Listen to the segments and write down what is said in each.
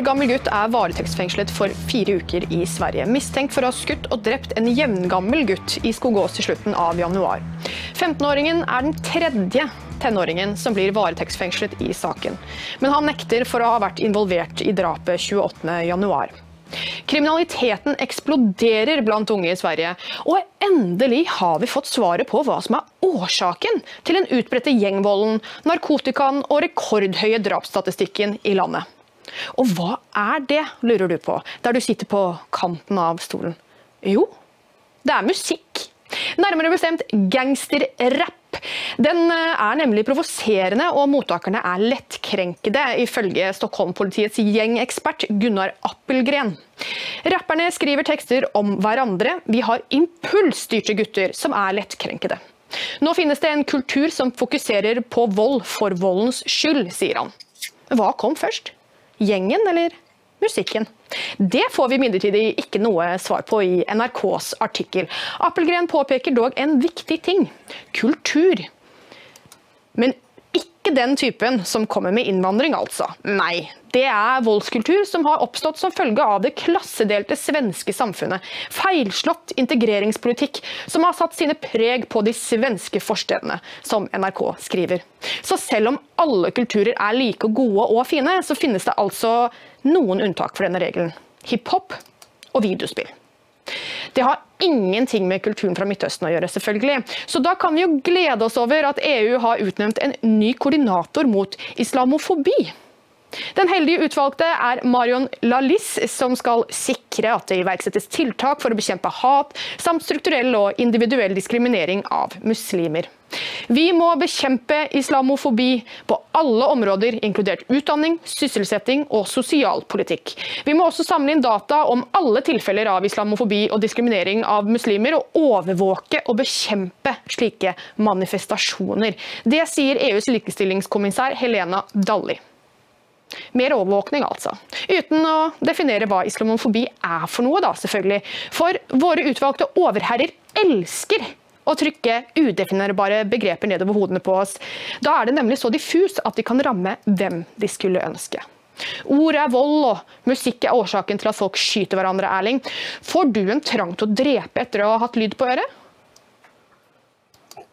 En 15 år gammel gutt er varetektsfengslet for fire uker i Sverige. Mistenkt for å ha skutt og drept en jevngammel gutt i Skogås i slutten av januar. 15-åringen er den tredje tenåringen som blir varetektsfengslet i saken. Men han nekter for å ha vært involvert i drapet 28.1. Kriminaliteten eksploderer blant unge i Sverige, og endelig har vi fått svaret på hva som er årsaken til den utbredte gjengvolden, narkotikaen og rekordhøye drapsstatistikken i landet. Og hva er det, lurer du på, der du sitter på kanten av stolen? Jo, det er musikk. Nærmere bestemt gangsterrapp. Den eh, er nemlig provoserende, og mottakerne er lettkrenkede, ifølge Stockholm-politiets gjengekspert Gunnar Appelgren. Rapperne skriver tekster om hverandre. Vi har impulsstyrte gutter som er lettkrenkede. Nå finnes det en kultur som fokuserer på vold for voldens skyld, sier han. Hva kom først? Gjengen eller musikken? Det får vi imidlertid ikke noe svar på i NRKs artikkel. Appelgren påpeker dog en viktig ting kultur. Men ikke den typen som kommer med innvandring, altså. Nei. Det er voldskultur som har oppstått som følge av det klassedelte svenske samfunnet. Feilslått integreringspolitikk som har satt sine preg på de svenske forstedene, som NRK skriver. Så selv om alle kulturer er like gode og fine, så finnes det altså noen unntak for denne regelen. Hiphop og videospill. Det har ingenting med kulturen fra Midtøsten å gjøre, selvfølgelig. Så da kan vi jo glede oss over at EU har utnevnt en ny koordinator mot islamofobi. Den heldige utvalgte er Marion Lalis, som skal sikre at det iverksettes tiltak for å bekjempe hat, samt strukturell og individuell diskriminering av muslimer. Vi må bekjempe islamofobi på alle områder, inkludert utdanning, sysselsetting og sosialpolitikk. Vi må også samle inn data om alle tilfeller av islamofobi og diskriminering av muslimer, og overvåke og bekjempe slike manifestasjoner. Det sier EUs likestillingskommissær Helena Dalli. Mer overvåkning, altså. Uten å definere hva islamofobi er for noe, da, selvfølgelig. For våre utvalgte overherrer elsker å trykke udefinerbare begreper nedover hodene på oss. Da er det nemlig så diffus at de kan ramme hvem de skulle ønske. Ord er vold, og musikk er årsaken til at folk skyter hverandre, Erling. Får du en trang til å drepe etter å ha hatt lyd på øret?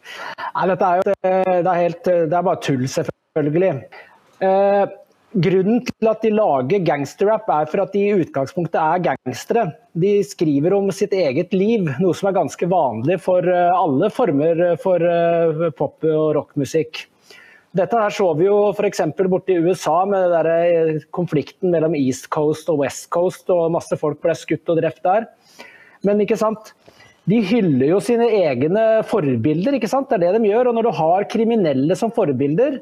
Nei, dette er jo det er, helt, det er bare tull, selvfølgelig. Eh, Grunnen til at de lager gangsterrap er for at de i utgangspunktet er gangstere. De skriver om sitt eget liv, noe som er ganske vanlig for eh, alle former for eh, pop- og rockmusikk. Dette her så vi jo f.eks. borte i USA med der eh, konflikten mellom East Coast og West Coast, og masse folk ble skutt og drept der. Men ikke sant, de hyller jo sine egne forbilder, ikke sant? det er det de gjør. Og når du har kriminelle som forbilder,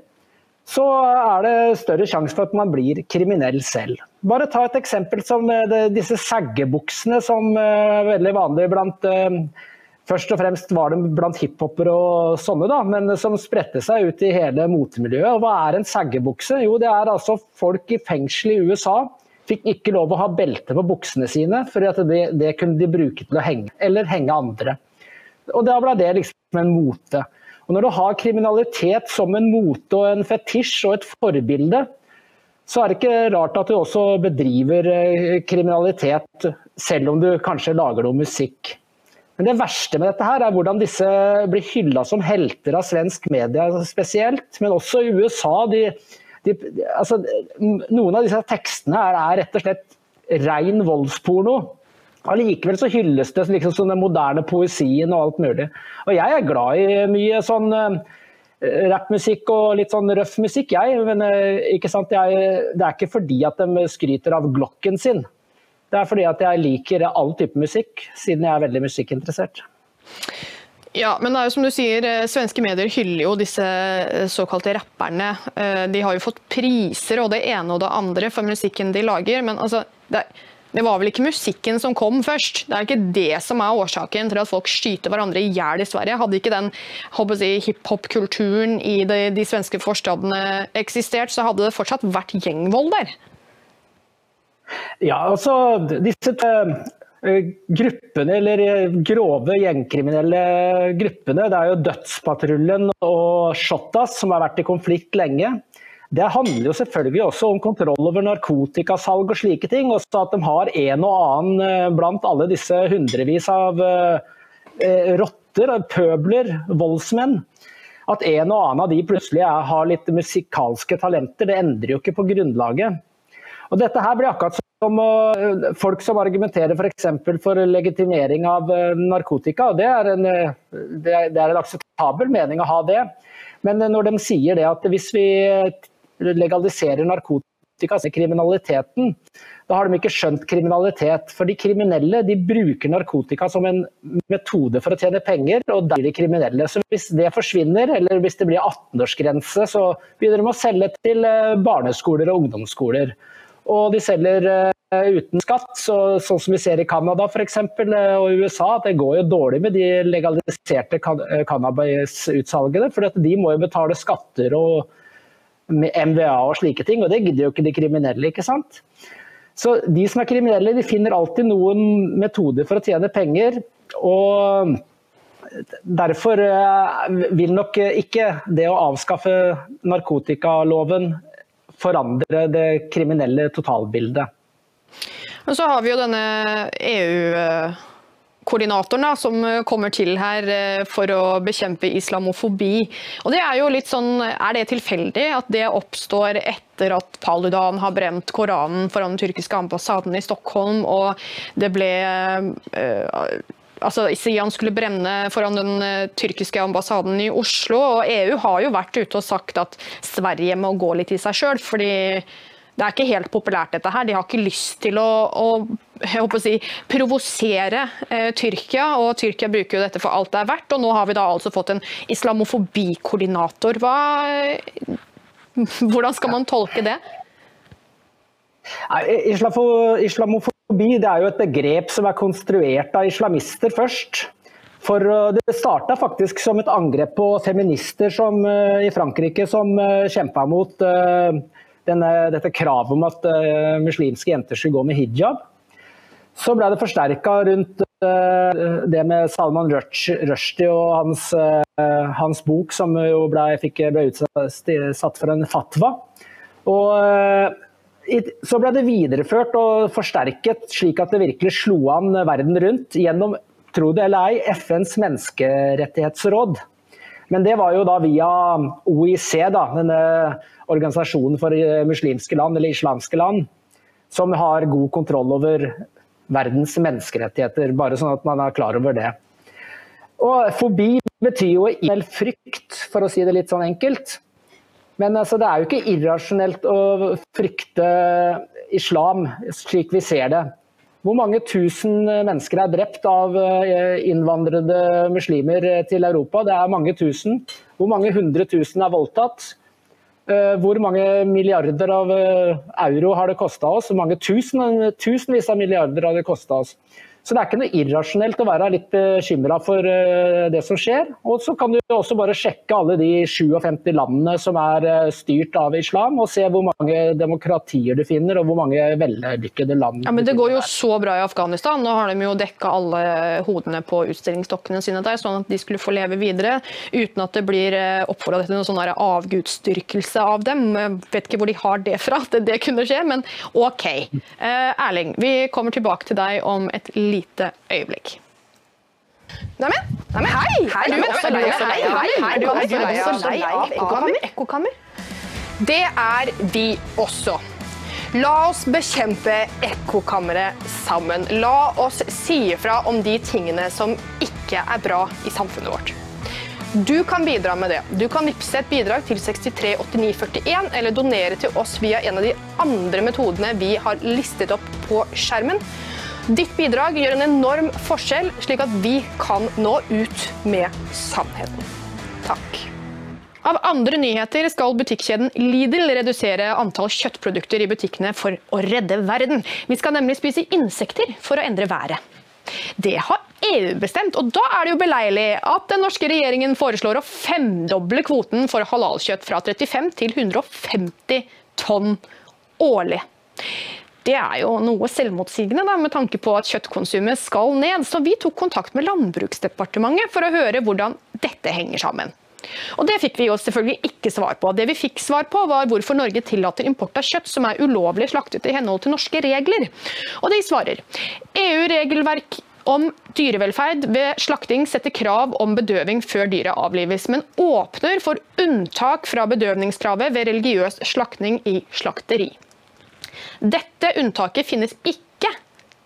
så er det større sjanse for at man blir kriminell selv. Bare ta et eksempel som eh, disse saggebuksene som er eh, veldig vanlige blant eh, Først og fremst var det blant hiphopere og sånne, da, men som spredte seg ut i hele motemiljøet. Hva er en saggebukse? Jo, det er altså folk i fengsel i USA fikk ikke lov å ha belte på buksene sine, for det, det kunne de bruke til å henge, eller henge andre. Og da ble det liksom en mote. Og Når du har kriminalitet som en mote og en fetisj og et forbilde, så er det ikke rart at du også bedriver eh, kriminalitet, selv om du kanskje lager noe musikk. Men det verste med dette her er hvordan disse blir hylla som helter av svensk media spesielt, men også i USA. De, de, altså, noen av disse tekstene er, er rett og slett ren voldsporno. Allikevel så hylles det liksom som den moderne poesien og alt mulig. Og jeg er glad i mye sånn uh, rappmusikk og litt sånn røff musikk, jeg. Men uh, ikke sant? Jeg, det er ikke fordi at de skryter av glokken sin. Det er fordi at jeg liker all type musikk, siden jeg er veldig musikkinteressert. Ja, men det er jo som du sier, eh, Svenske medier hyller jo disse såkalte rapperne. De har jo fått priser og det ene og det andre for musikken de lager. Men altså, det er det var vel ikke musikken som kom først. Det er ikke det som er årsaken til at folk skyter hverandre i hjel i Sverige. Hadde ikke den si, hiphop-kulturen i de, de, svenske forstadene eksistert, så hadde det fortsatt vært gjengvold der. Ja, altså disse uh, gruppene, eller eh, grove gjengkriminelle gruppene, det er jo Dødspatruljen og Shottaz som har vært i konflikt lenge. Det handler jo selvfølgelig også om kontroll over narkotikasalg og slike ting. Også at de har en og annen eh, blant alle disse hundrevis av eh, rotter, pøbler, voldsmenn. At en og annen av de plutselig er, har litt musikalske talenter, det endrer jo ikke på grunnlaget. Og dette her blir akkurat som folk som argumenterer f.eks. For, for legitimering av narkotika. og det er, en, det er en akseptabel mening å ha det. Men når de sier det at hvis vi legaliserer narkotika, så kriminaliteten, da har de ikke skjønt kriminalitet. For de kriminelle de bruker narkotika som en metode for å tjene penger, og der er de kriminelle. Så hvis det forsvinner, eller hvis det blir 18-årsgrense, så begynner de å selge til eh, barneskoler og ungdomsskoler. Og de selger eh, uten skatt, så, sånn som vi ser i Canada f.eks. Eh, og USA. at Det går jo dårlig med de legaliserte cannabisutsalgene. For de må jo betale skatter og MVA og slike ting, og det gidder jo ikke de kriminelle. ikke sant? Så de som er kriminelle, de finner alltid noen metoder for å tjene penger. og Derfor eh, vil nok ikke det å avskaffe narkotikaloven forandre det kriminelle totalbildet. Men så har vi jo denne EU koordinatoren som eh, kommer til her eh, for å bekjempe islamofobi. Og det Er jo litt sånn, er det tilfeldig at det oppstår etter at Paludan har brent Koranen foran den tyrkiske ambassaden i Stockholm, og det ble øh, altså Sian skulle brenne foran den tyrkiske ambassaden i Oslo. og EU har jo vært ute og sagt at Sverige må gå litt i seg sjøl. fordi det er ikke helt populært, dette her. De har ikke lyst til å, å si, provosere eh, Tyrkia, og Tyrkia bruker jo dette for alt det er verdt. Og nå har vi da altså fått en islamofobikoordinator. Hva, hvordan skal man tolke det? Islamofobi det er jo et begrep som er konstruert av islamister først. For eh, Det starta faktisk som et angrep på feminister som, eh, i Frankrike som kjempa mot denne, dette kravet om at uh, muslimske jenter skulle gå med hijab. Så ble det forsterka rundt uh, det med Salman Rushdie og hans, uh, hans, bok, som jo ble, fikk, ble utsatt for en fatwa. Og så ble det videreført og forsterket slik at det virkelig slo an verden rundt gjennom, tro det eller ei, FNs menneskerettighetsråd. Men det var jo da via OIC, da, denne organisasjonen for eh, muslimske land, eller islamske land, som har god kontroll over verdens menneskerettigheter. Bare sånn at man er klar over det. Og fobi betyr jo irrasjonell frykt, for å si det litt sånn enkelt. Men altså, det er jo ikke irrasjonelt å frykte islam slik vi ser det. Hvor mange tusen mennesker er drept av eh, innvandrede muslimer til Europa? Det er mange tusen. Hvor mange hundre tusen er voldtatt? Eh, hvor mange milliarder av eh, euro har det kosta oss? Hvor mange tusen, tusenvis av milliarder har det kosta oss? Så det er ikke noe irrasjonelt å være litt bekymra for eh, det som skjer. Og så kan du også bare sjekke alle de 57 landene som er eh, styrt av islam, og se hvor mange demokratier du finner, og hvor mange vellykkede land ja, Men det går jo så bra i Afghanistan. Nå har de jo dekka alle hodene på utstillingsdokkene sine der, sånn at de skulle få leve videre uten at det blir eh, oppfordra til noen sånn avgudsdyrkelse av dem. Jeg vet ikke hvor de har det fra, at det kunne skje, men OK. Erling, vi kommer tilbake til deg om et lite lite øyeblikk. Neimen, nei, hei! Er du også lei av ekkokammer? Det er vi også. La oss bekjempe ekkokammeret sammen. La oss si ifra om de tingene som ikke er bra i samfunnet vårt. Du kan bidra med det. Du kan vippse et bidrag til 638941 eller donere til oss via en av de andre metodene vi har listet opp på skjermen. Ditt bidrag gjør en enorm forskjell, slik at vi kan nå ut med sannheten. Takk. Av andre nyheter skal butikkjeden Lidl redusere antall kjøttprodukter i butikkene for å redde verden. Vi skal nemlig spise insekter for å endre været. Det har EU bestemt, og da er det jo beleilig at den norske regjeringen foreslår å femdoble kvoten for halalkjøtt fra 35 til 150 tonn årlig. Det er jo noe selvmotsigende da, med tanke på at kjøttkonsumet skal ned. Så vi tok kontakt med Landbruksdepartementet for å høre hvordan dette henger sammen. Og Det fikk vi jo selvfølgelig ikke svar på. Det vi fikk svar på var hvorfor Norge tillater import av kjøtt som er ulovlig slaktet i henhold til norske regler. Og de svarer EU-regelverk om dyrevelferd ved slakting setter krav om bedøving før dyret avlives, men åpner for unntak fra bedøvningskravet ved religiøs slakting i slakteri. Dette unntaket finnes ikke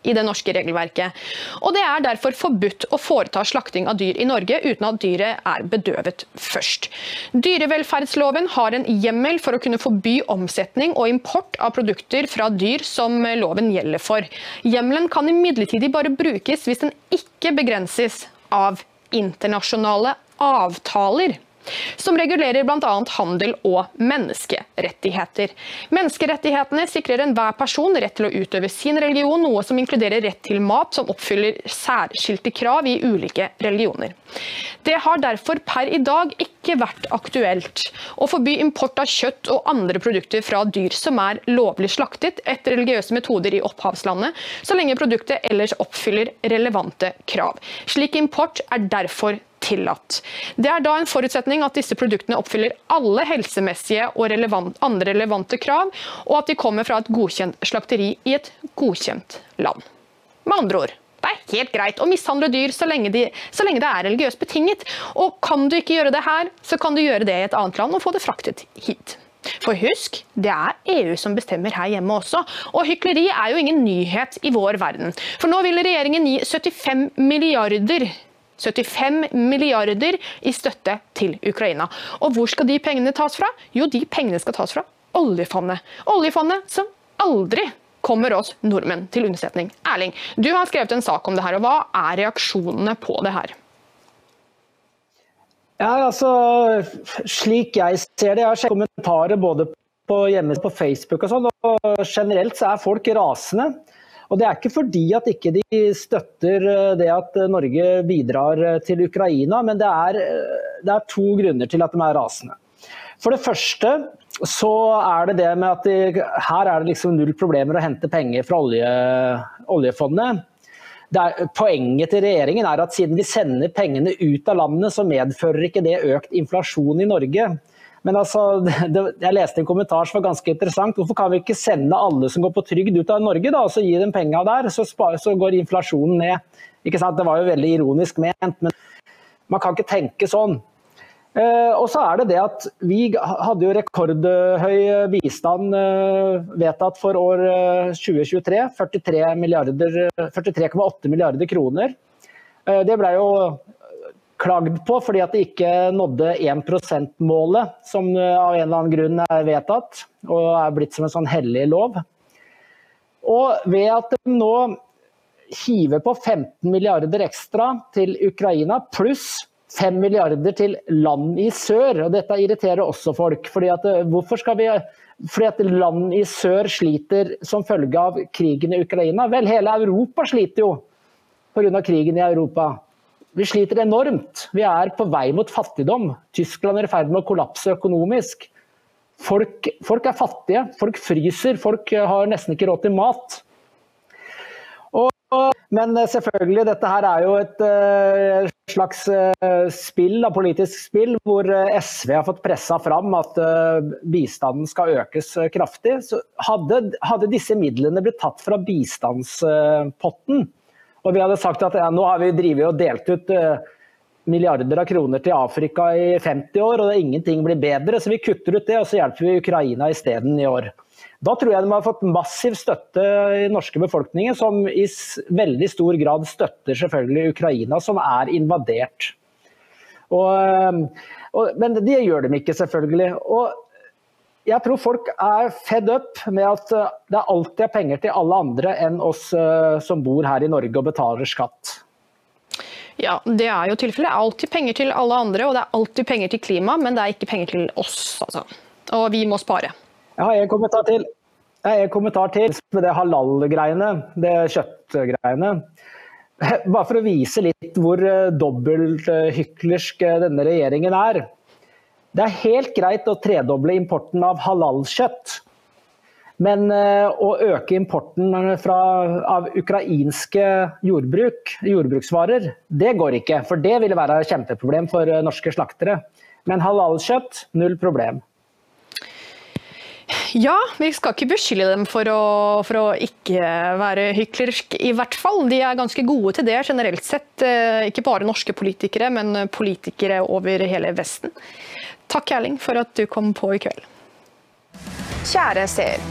i det norske regelverket. Og Det er derfor forbudt å foreta slakting av dyr i Norge uten at dyret er bedøvet først. Dyrevelferdsloven har en hjemmel for å kunne forby omsetning og import av produkter fra dyr som loven gjelder for. Hjemmelen kan imidlertid bare brukes hvis den ikke begrenses av internasjonale avtaler som regulerer bl.a. handel og menneskerettigheter. Menneskerettighetene sikrer enhver person rett til å utøve sin religion, noe som inkluderer rett til mat som oppfyller særskilte krav i ulike religioner. Det har derfor per i dag ikke vært aktuelt å forby import av kjøtt og andre produkter fra dyr som er lovlig slaktet etter religiøse metoder i opphavslandet, så lenge produktet ellers oppfyller relevante krav. Slik import er derfor tillatt. Det er da en forutsetning at disse produktene oppfyller alle helsemessige og relevant, andre relevante krav, og at de kommer fra et godkjent slakteri i et godkjent land. Med andre ord, det er helt greit å mishandle dyr så lenge, de, så lenge, det er religiøst betinget. Og kan du ikke gjøre det her, så kan du gjøre det i et annet land og få det fraktet hit. For husk, det er EU som bestemmer her hjemme også. Og hykleri er jo ingen nyhet i vår verden. For nå vil regjeringen gi 75 milliarder 75 milliarder i støtte til Ukraina. Og hvor skal de pengene tas fra? Jo, de pengene skal tas fra oljefondet. Oljefondet som aldri kommer oss nordmenn til unnsetning. Erling, du har skrevet en sak om det her, og hva er reaksjonene på det her? Ja, altså, Slik jeg ser det, jeg har kommentarer både på hjemmesiden på Facebook og sånn, og generelt så er folk rasende. Og Det er ikke fordi at ikke de støtter eh, det at Norge bidrar eh, til Ukraina, men det er, eh, det er to grunner til at de er rasende. For det første så er det det med at de, her er det liksom null problemer å hente penger fra olje, oljefondet. Er, poenget til regjeringen er at siden vi sender pengene ut av landet, så medfører ikke det økt inflasjon i Norge. Men altså, det, jeg leste en kommentar som var ganske interessant. Hvorfor kan vi ikke sende alle som går på trygd ut av Norge, da, og så gi dem penga der? Så, spar, så, går inflasjonen ned. Ikke sant? Det var jo veldig ironisk ment, men man kan ikke tenke sånn. Eh, og så er det det at vi hadde jo rekordhøy bistand eh, vedtatt for år 2023. 43,8 milliarder, 43 milliarder kroner. Eh, det ble jo klagd på fordi at de ikke nådde 1 %-målet, som eh, av en eller annen grunn er vedtatt og er blitt som en sånn hellig lov. Og ved at de nå hiver på 15 milliarder ekstra til Ukraina, pluss 5 milliarder til land i sør, og dette irriterer også folk. fordi at, eh, hvorfor skal vi fordi at land i sør sliter som følge av krigen i Ukraina. Vel, hele Europa sliter jo pga. krigen i Europa. Vi sliter enormt. Vi er på vei mot fattigdom. Tyskland er i ferd med å kollapse økonomisk. Folk, folk, er fattige, folk fryser, folk har nesten ikke råd til mat. Og, men selvfølgelig, dette her er jo et uh, slags uh, spill, da, politisk spill, hvor uh, SV har fått pressa fram at bistanden skal økes kraftig. Hadde, hadde disse midlene blitt tatt fra bistandspotten, og vi hadde sagt at ja, nå har vi drevet og delt ut uh, milliarder av kroner til Afrika i 50 år, og ingenting blir bedre, så vi kutter ut det og så hjelper vi Ukraina isteden i år. Da tror jeg de har fått massiv støtte i den norske befolkningen, som i veldig stor grad støtter selvfølgelig Ukraina, som er invadert. Og, eh, og, men det gjør de ikke, selvfølgelig. Og jeg tror folk er fed up med at eh, det alltid er penger til alle andre enn oss eh, som bor her i Norge og betaler skatt. Ja, det er jo tilfellet. Det er alltid penger til alle andre, og det er alltid penger til klima, men det er ikke penger til oss, altså. Og vi må spare. Jeg har en kommentar til. Jeg har en kommentar til med det halal-greiene, det kjøttgreiene. Bare for å vise litt hvor eh, dobbelthyklersk denne regjeringen er. Det er helt greit å tredoble importen av halalkjøtt. Men eh, å øke importen fra, av ukrainske jordbruk, jordbruksvarer, det går ikke. For det ville være et kjempeproblem for eh, norske slaktere. Men halalkjøtt, null problem. Ja, vi skal ikke beskylde dem for å, for å ikke være hyklersk, i hvert fall. De er ganske gode til det generelt sett. Eh, ikke bare norske politikere, men politikere over hele Vesten. Takk Erling for at du kom på i kveld. Kjære seer.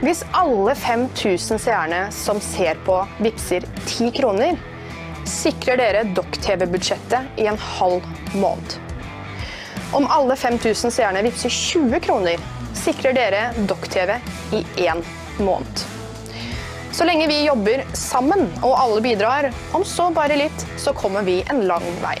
Hvis alle 5000 seerne som ser på, vippser 10 kroner, sikrer dere Dokk-TV-budsjettet i en halv måned. Om alle 5000 seerne vippser 20 kroner, sikrer dere Dokk-TV i én måned. Så lenge vi jobber sammen og alle bidrar, om så bare litt, så kommer vi en lang vei.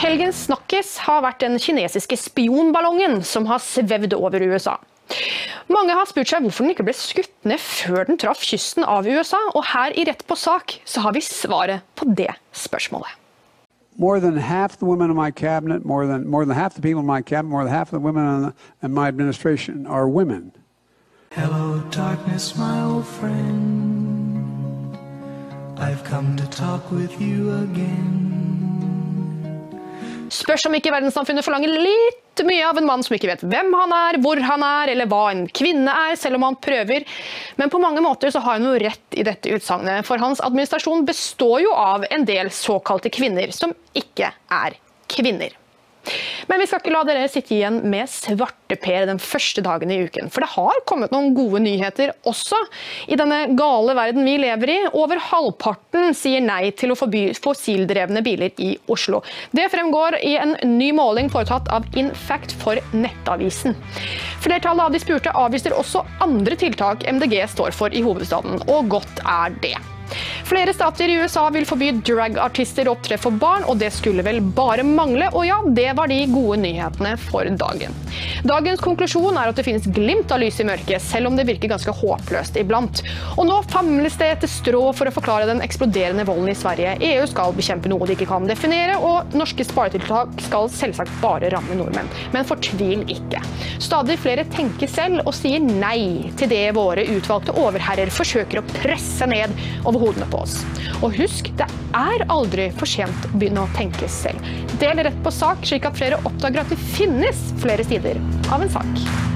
Helgens snakkes har vært den kinesiske spionballongen som har svevd over USA. Mange har spurt seg hvorfor den ikke ble skutt ned før den traff kysten av USA, og her i Rett på sak så har vi svaret på det spørsmålet. more than half the women in my cabinet, more than more than half the people in my cabinet, more than half of the women in, the, in my administration are women. Hello, darkness, my old friend. I've come to talk with you again. Spørs om ikke verdenssamfunnet forlanger litt mye av en mann som ikke vet hvem han er, hvor han er, eller hva en kvinne er, selv om han prøver. Men på mange måter så har han jo rett i dette utsagnet, for hans administrasjon består jo av en del såkalte kvinner som ikke er kvinner. Men vi skal ikke la dere sitte igjen med svarteper den første dagen i uken. For det har kommet noen gode nyheter også i denne gale verden vi lever i. Over halvparten sier nei til å forby fossildrevne biler i Oslo. Det fremgår i en ny måling foretatt av Infact for Nettavisen. Flertallet av de spurte avviser også andre tiltak MDG står for i hovedstaden, og godt er det. Flere stater i USA vil forby dragartister å opptre for barn, og det skulle vel bare mangle. Og ja, det var de gode nyhetene for dagen. Dagens konklusjon er at det finnes glimt av lys i mørket, selv om det virker ganske håpløst iblant. Og nå famles det etter strå for å forklare den eksploderende volden i Sverige. EU skal bekjempe noe de ikke kan definere, og norske sparetiltak skal selvsagt bare ramme nordmenn. Men fortvil ikke. Stadig flere tenker selv og sier nei til det våre utvalgte overherrer forsøker å presse ned over hodene på oss. Og husk, det er aldri for sent å begynne å tenke selv. Del rett på sak, slik at flere oppdager at det finnes flere sider av en sak.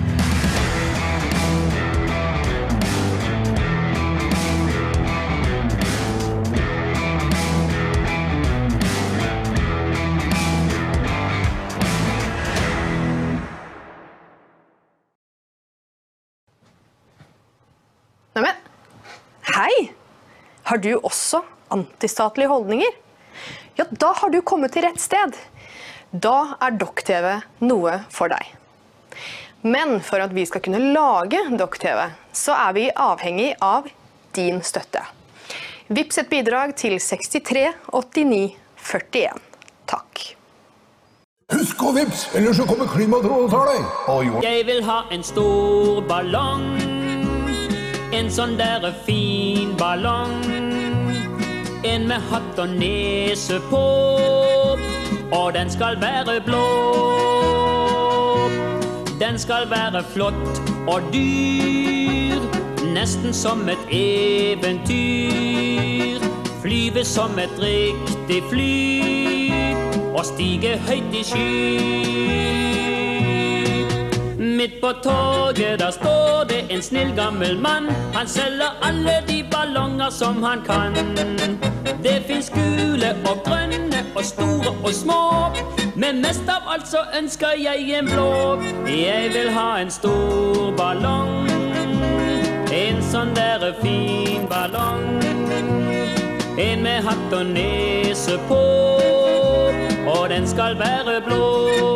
Har du også antistatlige holdninger? Ja, da har du kommet til rett sted. Da er Dokk-TV noe for deg. Men for at vi skal kunne lage Dokk-TV, så er vi avhengig av din støtte. Vips et bidrag til 63 89 41. Takk. Husk å vips, ellers så kommer klimatroll og tar deg. Jeg vil ha en stor ballong. En sånn derre fin ballong. En med hatt og nese på. Og den skal være blå. Den skal være flott og dyr. Nesten som et eventyr. Flyve som et riktig fly. Og stige høyt i sky. Midt på toget der står det en snill gammel mann. Han selger alle de ballonger som han kan. Det fins gule og grønne og store og små. Men mest av alt så ønsker jeg en blå. Jeg vil ha en stor ballong. En sånn derre fin ballong. En med hatt og nese på. Og den skal være blå.